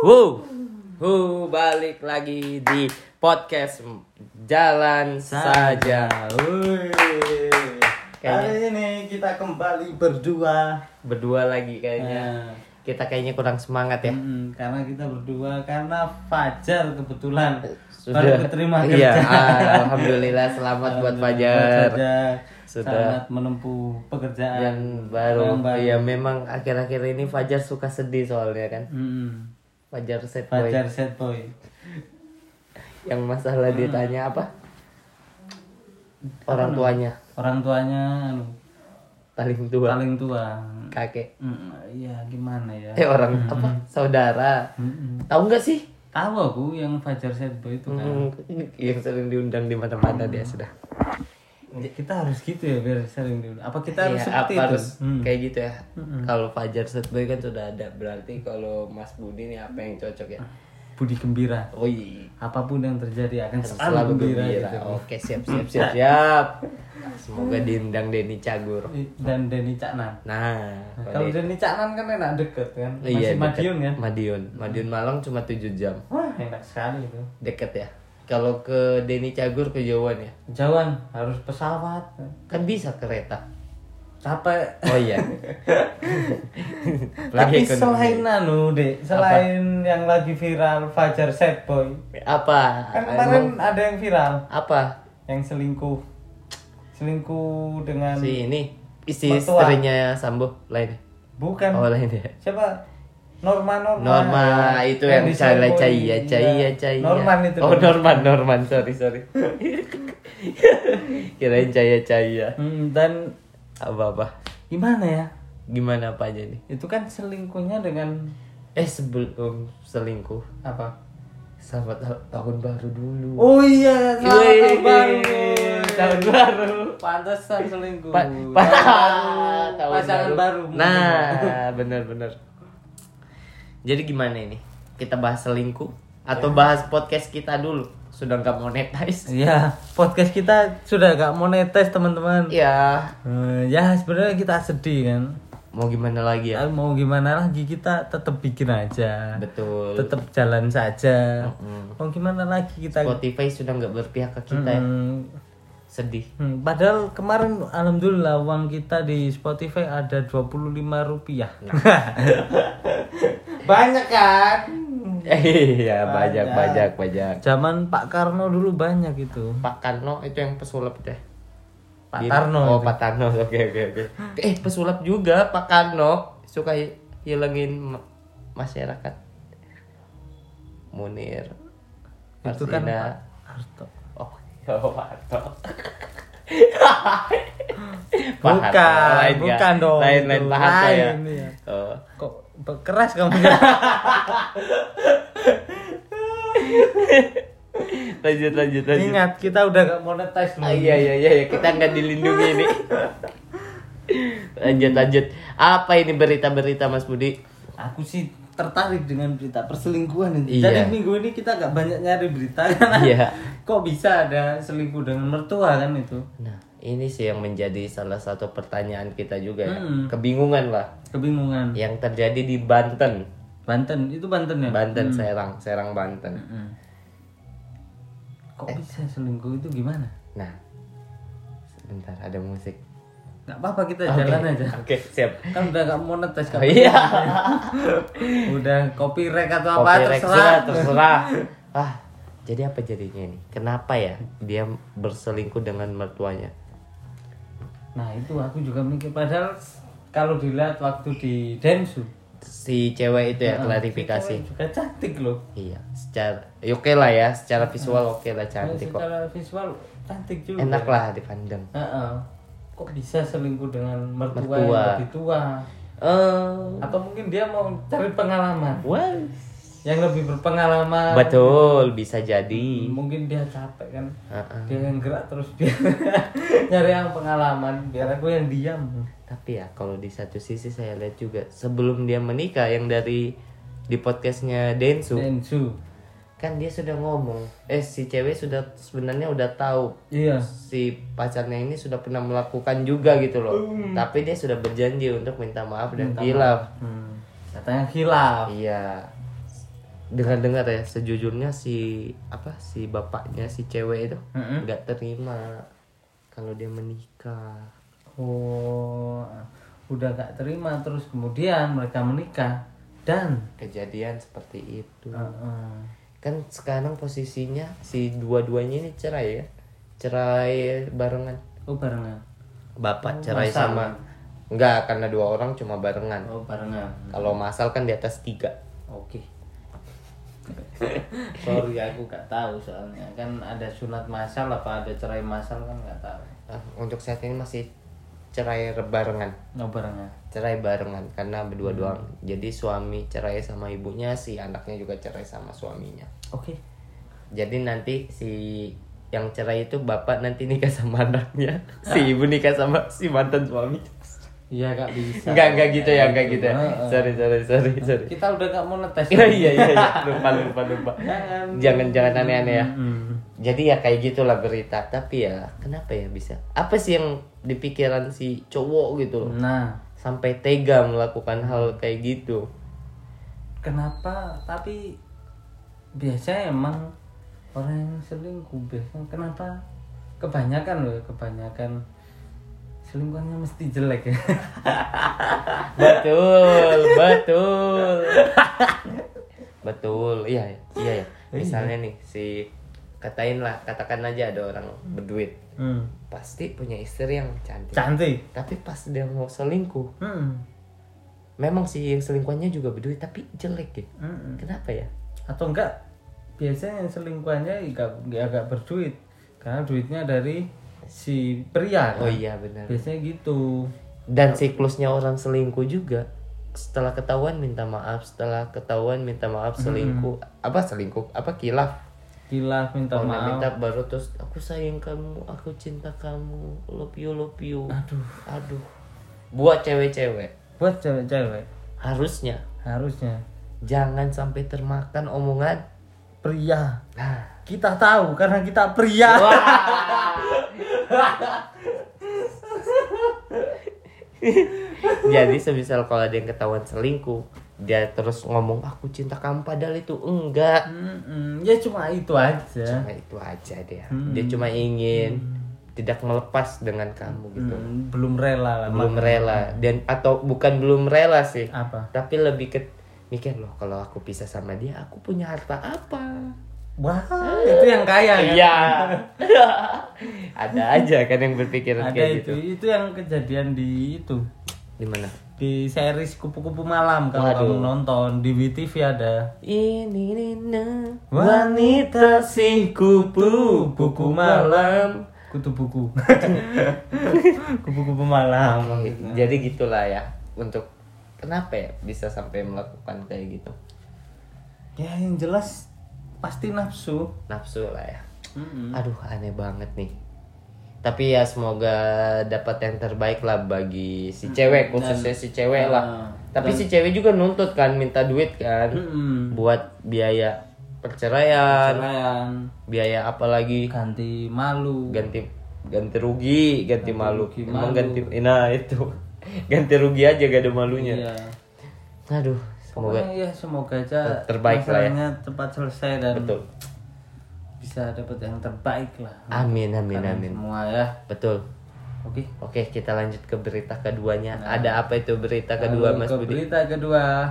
Wuh, wuh, balik lagi di podcast Jalan Saja. Kali ini kita kembali berdua. Berdua lagi kayaknya. Nah, Kita kayaknya kurang semangat ya. mm, karena kita berdua karena Fajar kebetulan Sudah. baru keterima Iya, kerja. alhamdulillah selamat buat Fajar. Fajar Sudah. sangat menempuh pekerjaan Yang baru. Yang baru. Iya, memang akhir-akhir ini Fajar suka sedih soalnya kan. Mm, Fajar set boy. Fajar set boy. Yang masalah ditanya apa? Orang tuanya Orang tuanya anu, paling tua, paling tua. kakek. Mm, Iya, gimana ya? Eh orang apa? Saudara. Mm-mm. Tahu nggak sih? Tahu aku yang Fajar set boy itu kan. Hmm, yang sering diundang di mana-mana dia sudah. Kita harus gitu ya biar sering diundang. Apa kita harus Iya, seperti apa itu? harus Hmm. kayak gitu ya. Kalau Fajar Setboy kan sudah ada, berarti kalau Mas Budi nih apa yang cocok ya? Budi gembira. Oh iya, Apa pun yang terjadi akan selalu, selalu gembira, gembira. gitu. Oke, siap siap siap siap. Semoga diundang Denny Cagur. Dan Denny Caknan. Nah, Kalau Denny Caknan kan enak deket kan. Masih iya, deket. Madiun kan. Madiun, Madiun Malang cuma 7 jam. Wah, enak sekali itu. Deket ya. Kalau ke Denny Cagur kejauhan ya. Jauhan harus pesawat. Kan bisa kereta. Capek. Oh iya. Tapi ekonomi. selain anu, Dek, selain yang lagi viral Fajar Set Boy. apa? Kan kemarin Emang ada yang viral apa? yang selingkuh. Selingkuh dengan Si ini Mertua. istrinya Sambo lain. bukan Oh lain ya. siapa Norma Norma Norma itu yang cahaya diselingkuhi. cahaya cahaya Iya. cahaya. Norman itu Oh Norman Norman sorry sorry. Kirain cahaya cahaya. Hmm, dan Apa apa? gimana ya Gimana apa aja nih? itu kan selingkuhnya dengan Eh sebelum selingkuh, apa selamat ta- tahun baru dulu. oh iya selamat Wih, tahun baru tahun baru. pantesan selingkuh Pa- Tahun pa- baru, tahun pasangan baru, Nah, bener-bener. Jadi gimana ini? Kita bahas selingkuh atau bahas podcast kita dulu? Sudah nggak monetize? Iya, podcast kita sudah gak monetis teman-teman. Ya, Eh, ya sebenarnya kita sedih kan. mau gimana lagi ya? Ya, mau gimana lagi kita tetap bikin aja. Betul. Tetap jalan saja. Mm. Mau gimana lagi kita? Spotify sudah nggak berpihak ke kita ya. Hmm, Sedih. hmm, padahal kemarin alhamdulillah uang kita di Spotify ada 25 rupiah. Banyak kan? Iya, banyak, banyak, banyak. Zaman Pak Karno dulu banyak itu. Pak Karno itu yang pesulap deh. Pak Di- Tarno Oh, itu. Pak Tarno. Oke, oke, oke. Eh, pesulap juga Pak Karno suka hi- hilangin ma- masyarakat. Munir. Itu kan. Pak Harto. Oh, ya Pak Harto. Bukan, lain ya? bukan dong. Lain, lain Pak Harto ya. Lain, iya. Oh. Kok keras kamu Lanjut, lanjut, lanjut. Ingat kita udah gak monetize Ah, iya, iya, iya, iya. kita nggak dilindungi ini. lanjut, lanjut. Apa ini berita-berita Mas Budi? Aku sih tertarik dengan berita perselingkuhan ini. Iya. Jadi minggu ini kita gak banyak nyari berita karena Iya. kok bisa ada selingkuh dengan mertua kan itu. Nah, ini sih yang menjadi salah satu pertanyaan kita juga ya. Hmm. Kebingungan lah Kebingungan. yang terjadi di Banten. Banten, itu Banten ya? Banten, Serang, Serang Banten. Hmm. Kok bisa selingkuh itu gimana? Nah, sebentar ada musik. Gak apa-apa kita Oke, jalan aja. Oke, siap. Kan udah gak monetize Oh, kan. iya. udah copyright atau apa Copyright terserah. terserah. Ah, jadi apa jadinya ini? Kenapa ya dia berselingkuh dengan mertuanya? Nah itu aku juga mikir padahal kalau dilihat waktu di Densu Si cewek itu ya klarifikasi. cewek juga cantik loh. Iya, secara ya oke lah ya, secara visual oke lah cantik kok. Secara visual cantik juga. Enak lah dipandang. Heeh. Kok bisa selingkuh dengan mertua, Mertua. yang lebih tua? Eh, Atau mungkin dia mau cari pengalaman wah. Yang lebih berpengalaman. Betul, bisa jadi. Mungkin dia capek kan. Heeh. Dia yang gerak terus dia nyari yang pengalaman. Biar aku yang diam. Tapi ya kalau di satu sisi saya lihat juga sebelum dia menikah yang dari di podcastnya Densu Densu. kan dia sudah ngomong eh si cewek sudah sebenarnya udah tahu Iya. si pacarnya ini sudah pernah melakukan juga gitu loh tapi dia sudah berjanji untuk minta maaf dan hilaf Hmm. Katanya hilaf. iya dengar-dengar ya sejujurnya si apa si bapaknya si cewek itu nggak terima kalau dia menikah Oh, udah gak terima terus kemudian mereka menikah dan kejadian seperti itu Heeh. kan sekarang posisinya si dua-duanya ini cerai ya cerai barengan oh barengan. bapak cerai masal. sama enggak karena dua orang cuma barengan Oh barengan. kalau masal kan di atas tiga Oke. Sorry aku gak tahu soalnya. Kan ada sunat masal apa ada cerai masal kan gak tahu. Ah, untuk saat ini masih cerai barengan Oh barengan. cerai barengan karena berdua doang. Jadi suami cerai sama ibunya si anaknya juga cerai sama suaminya. Oke. jadi nanti si yang cerai itu bapak nanti nikah sama anaknya. Si ibu nikah sama si mantan suami Iya gak bisa. enggak enggak gitu ya enggak gitu ya. Sorry sorry sorry sorry. Kita udah gak mau netes. iya iya iya iya. lupa lupa lupa. Jangan. jangan jangan aneh-aneh ya. Jadi ya kayak gitulah berita. Tapi ya kenapa ya bisa? Apa sih yang di pikiran si cowok gitu? Loh Nah, sampai tega melakukan hal kayak gitu. Kenapa? Tapi biasanya emang orang yang selingkuh biasanya kenapa? Kebanyakan loh, kebanyakan selingkuhannya mesti jelek ya. betul betul betul iya ya, iya ya misalnya nih si katain lah katakan aja ada orang berduit Hmm. pasti punya istri yang cantik Cantik. tapi pas dia mau selingkuh Hmm. memang si yang selingkuhannya juga berduit tapi jelek ya Hmm. kenapa ya Atau enggak biasanya yang selingkuhannya agak agak berduit karena duitnya dari si pria kan? oh iya benar. Biasanya gitu. Dan siklusnya orang selingkuh juga setelah ketahuan minta maaf setelah ketahuan minta maaf selingkuh apa selingkuh? Apa kilaf? Kilaf minta Kalau maaf. minta baru terus aku sayang kamu aku cinta kamu love you love you. Aduh. Aduh. Buat cewek-cewek. Buat cewek-cewek? Harusnya. Harusnya. Jangan sampai termakan omongan pria. Nah. Kita tahu karena kita pria jadi semisal kalau ada yang ketahuan selingkuh dia terus ngomong aku cinta kamu padahal itu enggak. Mm-mm. ya cuma itu aja. Cuma itu aja dia. Dia cuma ingin tidak melepas dengan kamu gitu. Mm, belum rela lah belum rela. Dan atau bukan belum rela sih. Apa? Tapi lebih ke mikir loh kalau aku pisah sama dia aku punya harta apa wah itu yang kaya kan? iya. Ada aja kan yang berpikiran ada kayak itu. gitu. Itu yang kejadian di itu. Di mana? Di series kupu-kupu malam kalau Waduh. kamu nonton. Di WTV ada. Ini Nina Wanita si kupu buku malam. Kutu buku. Kupu-kupu malam. Jadi gitulah ya. Untuk kenapa ya bisa sampai melakukan kayak gitu? Ya yang jelas pasti nafsu. Nafsu lah ya. Mm-mm. aduh aneh banget nih. Tapi ya semoga dapat yang terbaik lah bagi si cewek khususnya si cewek lah. Ah, tapi si cewek juga nuntut kan minta duit kan Mm-mm. buat biaya perceraian Perceraian, biaya apa lagi? Ganti malu. Ganti ganti rugi ganti, malu. rugi, emang malu. ganti nah itu. Ganti rugi aja gak ada malunya. Iya. aduh semoga Pokoknya ya semoga aja terbaik lah ya. cepat selesai dan betul bisa dapat yang terbaik lah. amin amin amin Semua ya. betul Oke. oke kita lanjut ke berita keduanya ada apa itu berita kedua mas ke Budi berita kedua.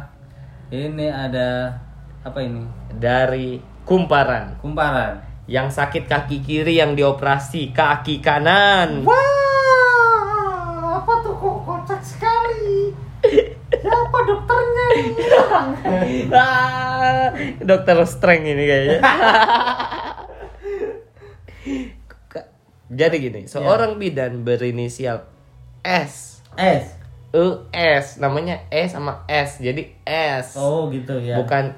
Ini ada apa ini? dari kumparan Kumparan. yang sakit kaki kiri yang dioperasi kaki kanan Wah, apa tuh kok kocak sekali? Siapa dokternya ini? Ah, dokter strength ini kayaknya jadi gini seorang bidan berinisial S S. US namanya E sama S jadi S Oh gitu ya. bukan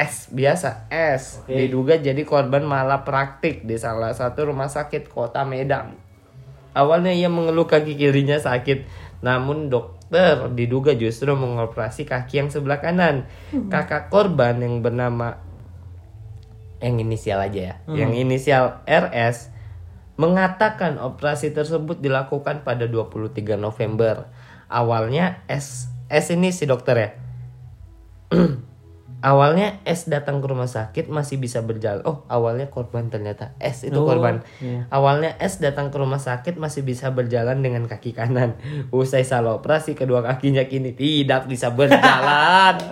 S biasa S Oke. diduga jadi korban malah praktik di salah satu rumah sakit kota Medan awalnya ia mengeluh kaki kirinya sakit namun dokter diduga justru mengoperasi kaki yang sebelah kanan. Kakak korban yang bernama yang inisial aja ya yang inisial RS mengatakan operasi tersebut dilakukan pada 23 November. Awalnya S S ini si dokter ya Awalnya S datang ke rumah sakit masih bisa berjalan. Oh, awalnya korban ternyata S itu Oh, korban. iya. Awalnya S datang ke rumah sakit masih bisa berjalan dengan kaki kanan. Usai salah operasi kedua kakinya kini tidak bisa berjalan.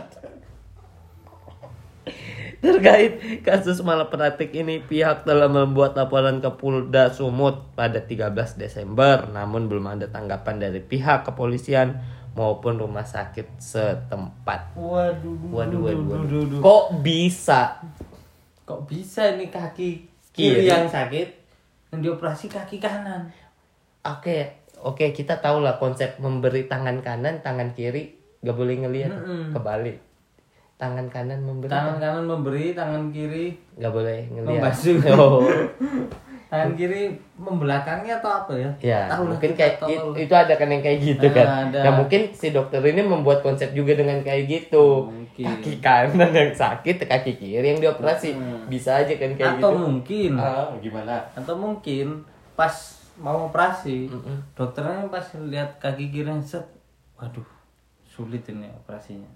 Terkait kasus malapraktik ini, pihak telah membuat laporan ke Polda Sumut pada 13 Desember, namun belum ada tanggapan dari pihak kepolisian maupun rumah sakit setempat. Waduh, Waduh, waduh, waduh. duh, duh. Kok bisa? Kok bisa ini kaki kiri Kiri. yang sakit yang dioperasi kaki kanan? Oke, oke kita tahu lah konsep memberi tangan kanan, tangan kiri gak boleh ngelihat Mm-mm. kebalik. Tangan kanan memberi, Tangan kanan memberi, tangan kiri gak boleh ngelihat. Membasuh. Oh. tangan kiri membelakangi atau apa ya? Ya, Tahu mungkin kita kayak it- itu ada kan yang kayak gitu Ah, kan. ada. Nah, mungkin si dokter ini membuat konsep juga dengan kayak gitu. Mungkin. Kaki kanan yang sakit, kaki kiri yang dioperasi. Hmm. Bisa aja kan kayak atau gitu. mungkin Ah, gimana? atau mungkin pas mau operasi Mm-mm. dokternya pas lihat kaki kiri yang set waduh sulit ini operasinya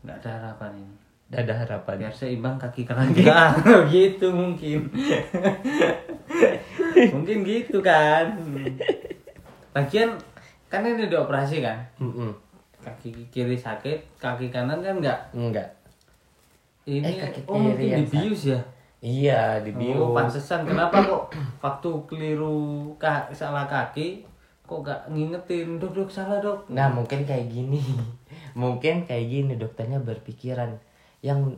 nggak ada harapan ini ada harapan. biar seimbang kaki kanan gitu mungkin. Mungkin gitu kan. Lagian kan ini dioperasi kan? Mm-mm. kaki kiri sakit kaki kanan kan enggak Enggak. ini Eh, kaki oh kiri mungkin yang dibius ya? Iya, dibius. Oh, pantesan. Kenapa kok waktu keliru ka salah kaki kok gak ngingetin dok dok salah dok. Nah mungkin kayak gini. Mungkin kayak gini dokternya berpikiran Yang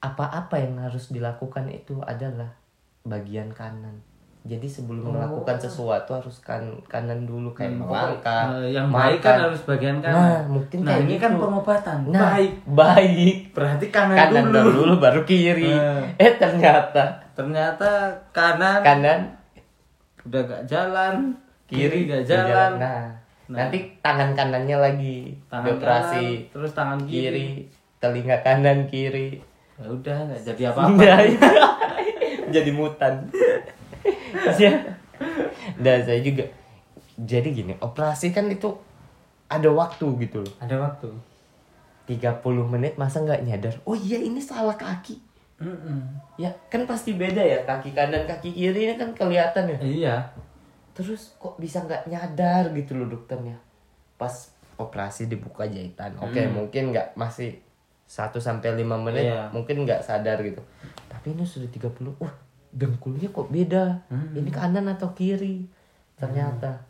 apa-apa yang harus dilakukan itu adalah bagian kanan. Jadi sebelum Oh. melakukan sesuatu harus kan kanan dulu kayak Hmm, melangkah eh, yang baik kan makan. harus bagian kanan. Nah mungkin nah kayak ini gitu. kan pengobatan. Nah baik. baik. Berarti kanan, Kanan dulu. dulu. baru kiri. Eh. Eh ternyata. Ternyata kanan. Kanan. Udah gak jalan. Kiri gak jalan. Nah, Nah. nanti tangan kanannya lagi tangan dioperasi. kanan, terus tangan kiri, kiri telinga kanan kiri. Ya udah nggak jadi apa-apa. Nah, jadi mutan. Ya dan saya juga jadi gini operasi kan itu ada waktu gitu loh. Ada waktu. 30 menit masa nggak nyadar? Oh iya ini salah kaki. Mm-mm. ya kan pasti beda ya kaki kanan kaki kiri ini kan kelihatan ya. Iya. Terus kok bisa nggak nyadar gitu loh dokternya? Pas operasi dibuka jahitan. Oke Hmm. mungkin nggak masih 1 sampai 5 menit Iya. mungkin nggak sadar gitu. Tapi ini sudah 30 wah dengkulnya kok beda? Hmm. ini kanan atau kiri? Ternyata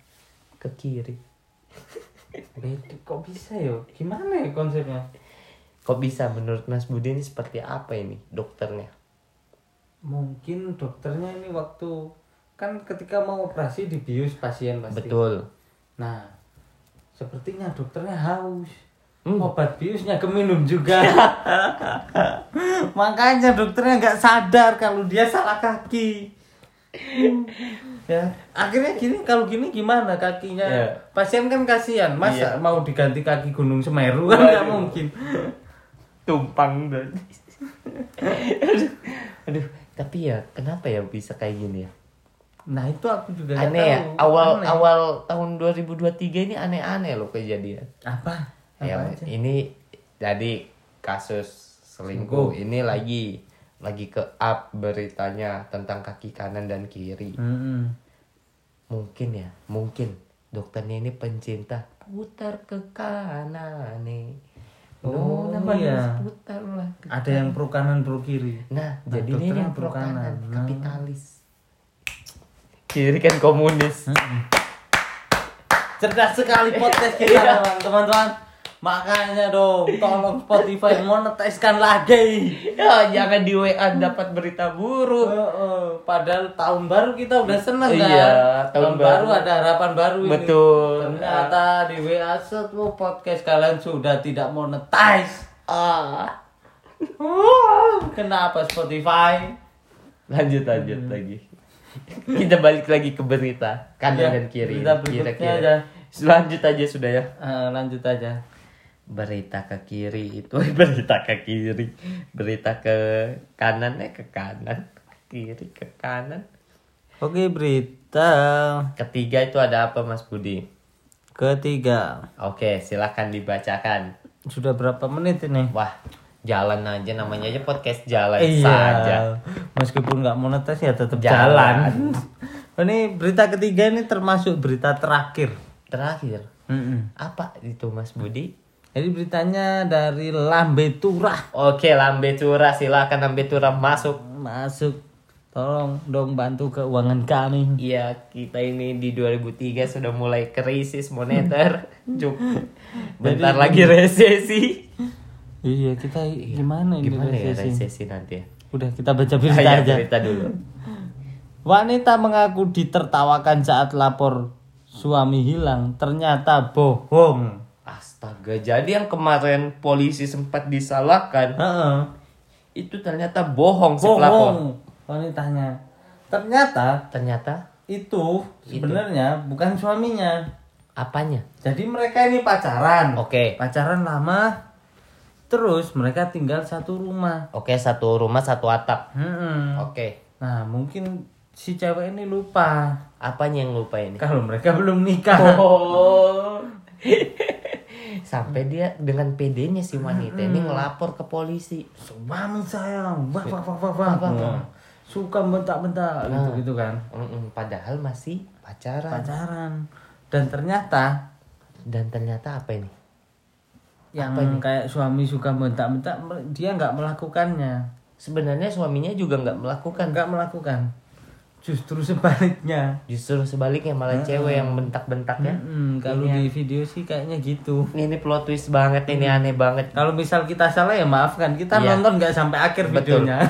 ke kiri. Beda. kok bisa ya? Gimana ya konsepnya? Kok bisa? Menurut Mas Budi ini seperti apa ini dokternya? Mungkin dokternya ini waktu kan ketika mau operasi dibius pasien pasti. Betul. Nah sepertinya dokternya haus Hmm. obat biusnya keminum juga. Makanya dokternya nggak sadar kalau dia salah kaki. Ya. Akhirnya gini kalau gini gimana kakinya? Ya. pasien kan kasihan masa Iya. mau diganti kaki gunung semeru? Kan nggak mungkin. Tumpang dan aduh, aduh tapi ya kenapa ya bisa kayak gini ya? Nah itu aku juga aneh ya tahu. awal Aneh. awal tahun 2023 ini aneh-aneh loh kejadian. Apa ya aja? ini jadi kasus selingkuh Selingkuh. ini lagi lagi ke up beritanya tentang kaki kanan dan kiri Mm-mm. mungkin ya mungkin dokternya ini pencinta putar ke kanan nih Oh, namanya iya. putar lah ke ada yang pro kanan pro kiri Nah, Nah, jadi ini dokternya yang pro pro kanan, kanan. Nah. kapitalis. Kiri kan komunis. cerdas sekali podcast kita Iya. teman-teman makanya dong tolong Spotify monetiskan lagi ya, jangan di WA dapat berita buruk. Padahal tahun baru kita udah seneng kan Iya, tahun tahun, baru. baru. ada harapan baru ini. Betul. ternyata di WA setu podcast kalian sudah tidak monetize Ah. kenapa Spotify Lanjut lanjut lagi. Kita balik lagi ke berita kanan Iya, dan kiri. berita Kira-kira. aja. Lanjut aja sudah ya. Eh, lanjut aja Berita ke kiri itu berita ke kiri. Berita ke kanan eh ke kanan. Kiri ke kanan. oke berita Ketiga itu ada apa Mas Budi? ketiga Oke, silakan dibacakan. Sudah berapa menit ini? Wah, jalan aja namanya aja podcast jalan Iya. saja. Meskipun nggak monetis ya tetap Jalan. jalan. ini berita ketiga ini termasuk berita terakhir. Terakhir, Mm-mm. apa itu Mas Budi? Jadi beritanya dari Lambe Turah Oke, Lambe Tura silakan Lambe Tura masuk. masuk. Tolong dong bantu keuangan kami. Iya, kita ini di 2003 sudah mulai krisis moneter. Juk. Bentar lagi resesi. Iya kita gimana ini Gimana ya resesi? resesi nanti ya? Udah kita baca berita Ayo, aja. berita dulu. Wanita mengaku ditertawakan saat lapor suami hilang, ternyata bohong. Astaga, jadi yang kemarin polisi sempat disalahkan Heeh. itu ternyata bohong si pelapor. Bohong wanitanya. Ternyata Ternyata itu sebenarnya bukan suaminya. apanya? Jadi mereka ini pacaran. Oke. Pacaran lama. Terus mereka tinggal satu rumah. Oke, satu rumah satu atap. Hmm. Oke. Nah, mungkin si cewek ini lupa Apanya yang lupa ini? kalau mereka belum nikah. Oh. Sampai dia dengan PD-nya si wanita ini ngelapor ke polisi. Suami saya, wah wah wah wah wah. Wah. Suka bentak-bentak gitu gitu kan. Padahal masih pacaran. Pacaran. Dan ternyata Dan ternyata apa ini? yang kayak suami suka bentak-bentak dia nggak melakukannya. Sebenarnya suaminya juga nggak melakukan. Nggak melakukan. Justru sebaliknya. Justru sebaliknya malah cewek yang bentak-bentak ya. Mm, kalau di video sih kayaknya gitu. Ini plot twist banget ini aneh banget. Kalau misal kita salah ya maafkan. Kita Iya. nonton nggak sampai akhir Betul. videonya.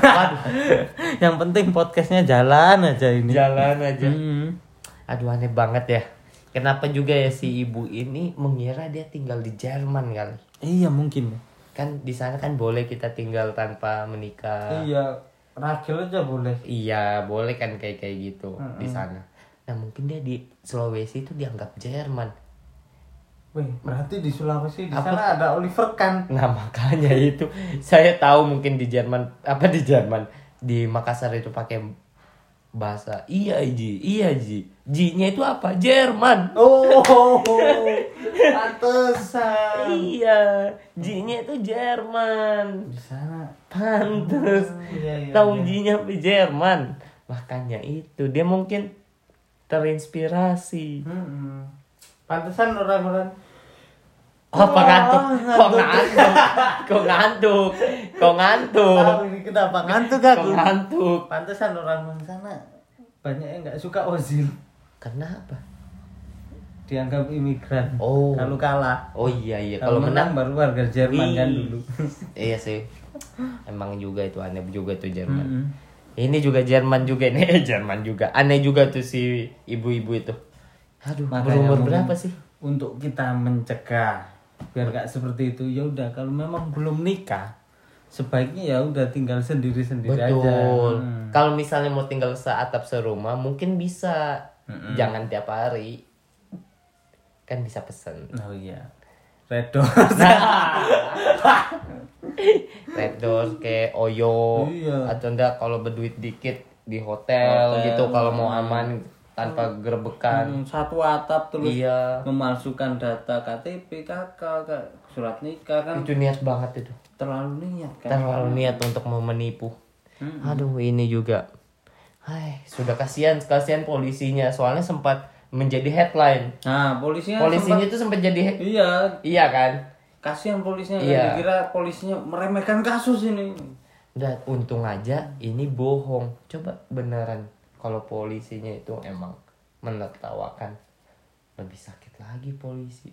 Yang penting podcastnya jalan aja ini. Jalan aja. Hmm. Aduh aneh banget ya. Kenapa juga ya si ibu ini mengira dia tinggal di Jerman kali? Iya mungkin. Kan di sana kan boleh kita tinggal tanpa menikah. Iya, ragil aja boleh. Iya, boleh kan kayak kayak gitu di sana. Nah, mungkin dia di Sulawesi itu dianggap Jerman. Wih, berarti di Sulawesi di sana ada Oliver kan? Nah, makanya itu saya tahu mungkin di Jerman apa di Jerman di Makassar itu pakai bahasa iya Ji, iya Ji. Ji-nya itu apa? Jerman. Oh, pantesan. Iya, Ji-nya itu Jerman. Di sana. Pantes. Iya, iya, Tahu Ji-nya apa Jerman. Makanya itu dia mungkin terinspirasi. Hmm. Pantesan orang-orang Apa Wah, ngantuk? Kok ngantuk. Kok ngantuk? Kok ngantuk? ini kenapa ngantuk aku. Kok ngantuk? Pantesan orang sana banyak yang nggak suka Ozil. Kenapa? Dianggap imigran. Oh. Kalau kalah. Oh iya iya Kalau menang menang baru warga Jerman Wih. kan dulu. iya sih. Emang juga itu aneh juga tuh Jerman. Mm-mm. Ini juga Jerman juga eh, Jerman juga. Aneh juga tuh si ibu-ibu itu. Aduh, Makanya berumur berapa sih? Untuk kita mencegah biar nggak seperti itu ya udah kalau memang belum nikah sebaiknya ya udah tinggal sendiri-sendiri aja. Betul. Hmm. Kalau misalnya mau tinggal seatap serumah mungkin bisa. Jangan tiap hari. Kan bisa pesen. Oh iya. Red Door. Red kayak Oyo Iya. atau enggak kalau berduit dikit di hotel, Hotel. gitu kalau mau aman tanpa gerebekan. Hmm, satu atap terus Iya. memalsukan data KTP, KK, Kak, surat nikah kan Itu niat banget itu. terlalu niat kan. Terlalu niat untuk mau menipu. Aduh, ini juga. Hai, sudah kasihan kasihan polisinya soalnya sempat menjadi headline. Nah, polisinya Polisinya sempat- itu sempat jadi iya, iya kan? kasihan polisinya Iya. dikira polisinya meremehkan kasus ini. Dan untung aja ini bohong. Coba beneran kalau polisinya itu emang menertawakan lebih sakit lagi polisi.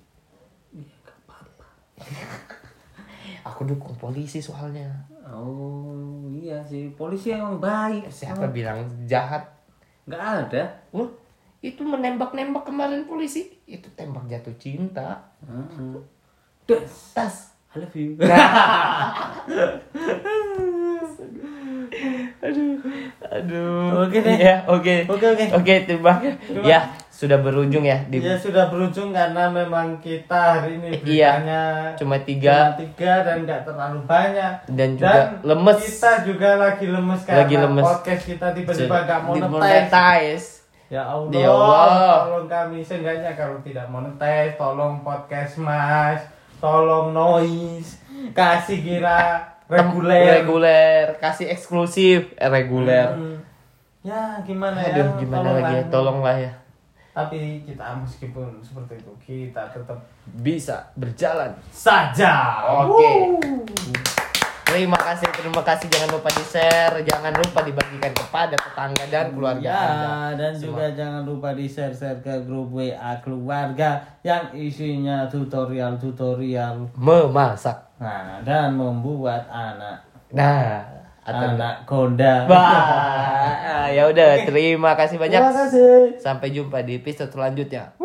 Aku dukung polisi soalnya. Oh, iya sih. Polisi emang baik. Siapa bilang jahat? Nggak ada. Wah, itu menembak-nembak kemarin polisi. Itu tembak jatuh cinta. Heeh. Des, Tas. I love you. Aduh. Oke deh. Ya, oke. Oke, oke. Oke, terima Ya, sudah berujung ya di Ya sudah berujung karena memang kita hari ini Iya. beritanya cuma tiga cuma tiga dan nggak terlalu banyak Dan juga lemes. Kita juga lagi lemes karena Lagi lemes. podcast kita tiba-tiba nggak monetize. monetize. Ya Allah, Ya Allah. tolong kami seenggaknya kalau tidak monetize, tolong podcast Mas tolong noise kasih kira reguler. reguler. Kasih eksklusif. Eh, reguler. Hmm. ya gimana ya? Aduh gimana Tolonglah. lagi ya? Tolonglah. Ya. Tapi kita meskipun seperti itu kita tetap bisa berjalan. saja. Oke. Wuh. terima kasih terima kasih. Jangan lupa di share jangan lupa dibagikan kepada tetangga dan keluarga Ya, anda. dan juga jangan lupa di share-share ke grup WA keluarga yang isinya tutorial-tutorial. memasak Nah, dan membuat anak nah atau anak konda. Wah, ya udah terima kasih banyak Terima kasih. sampai jumpa di episode selanjutnya.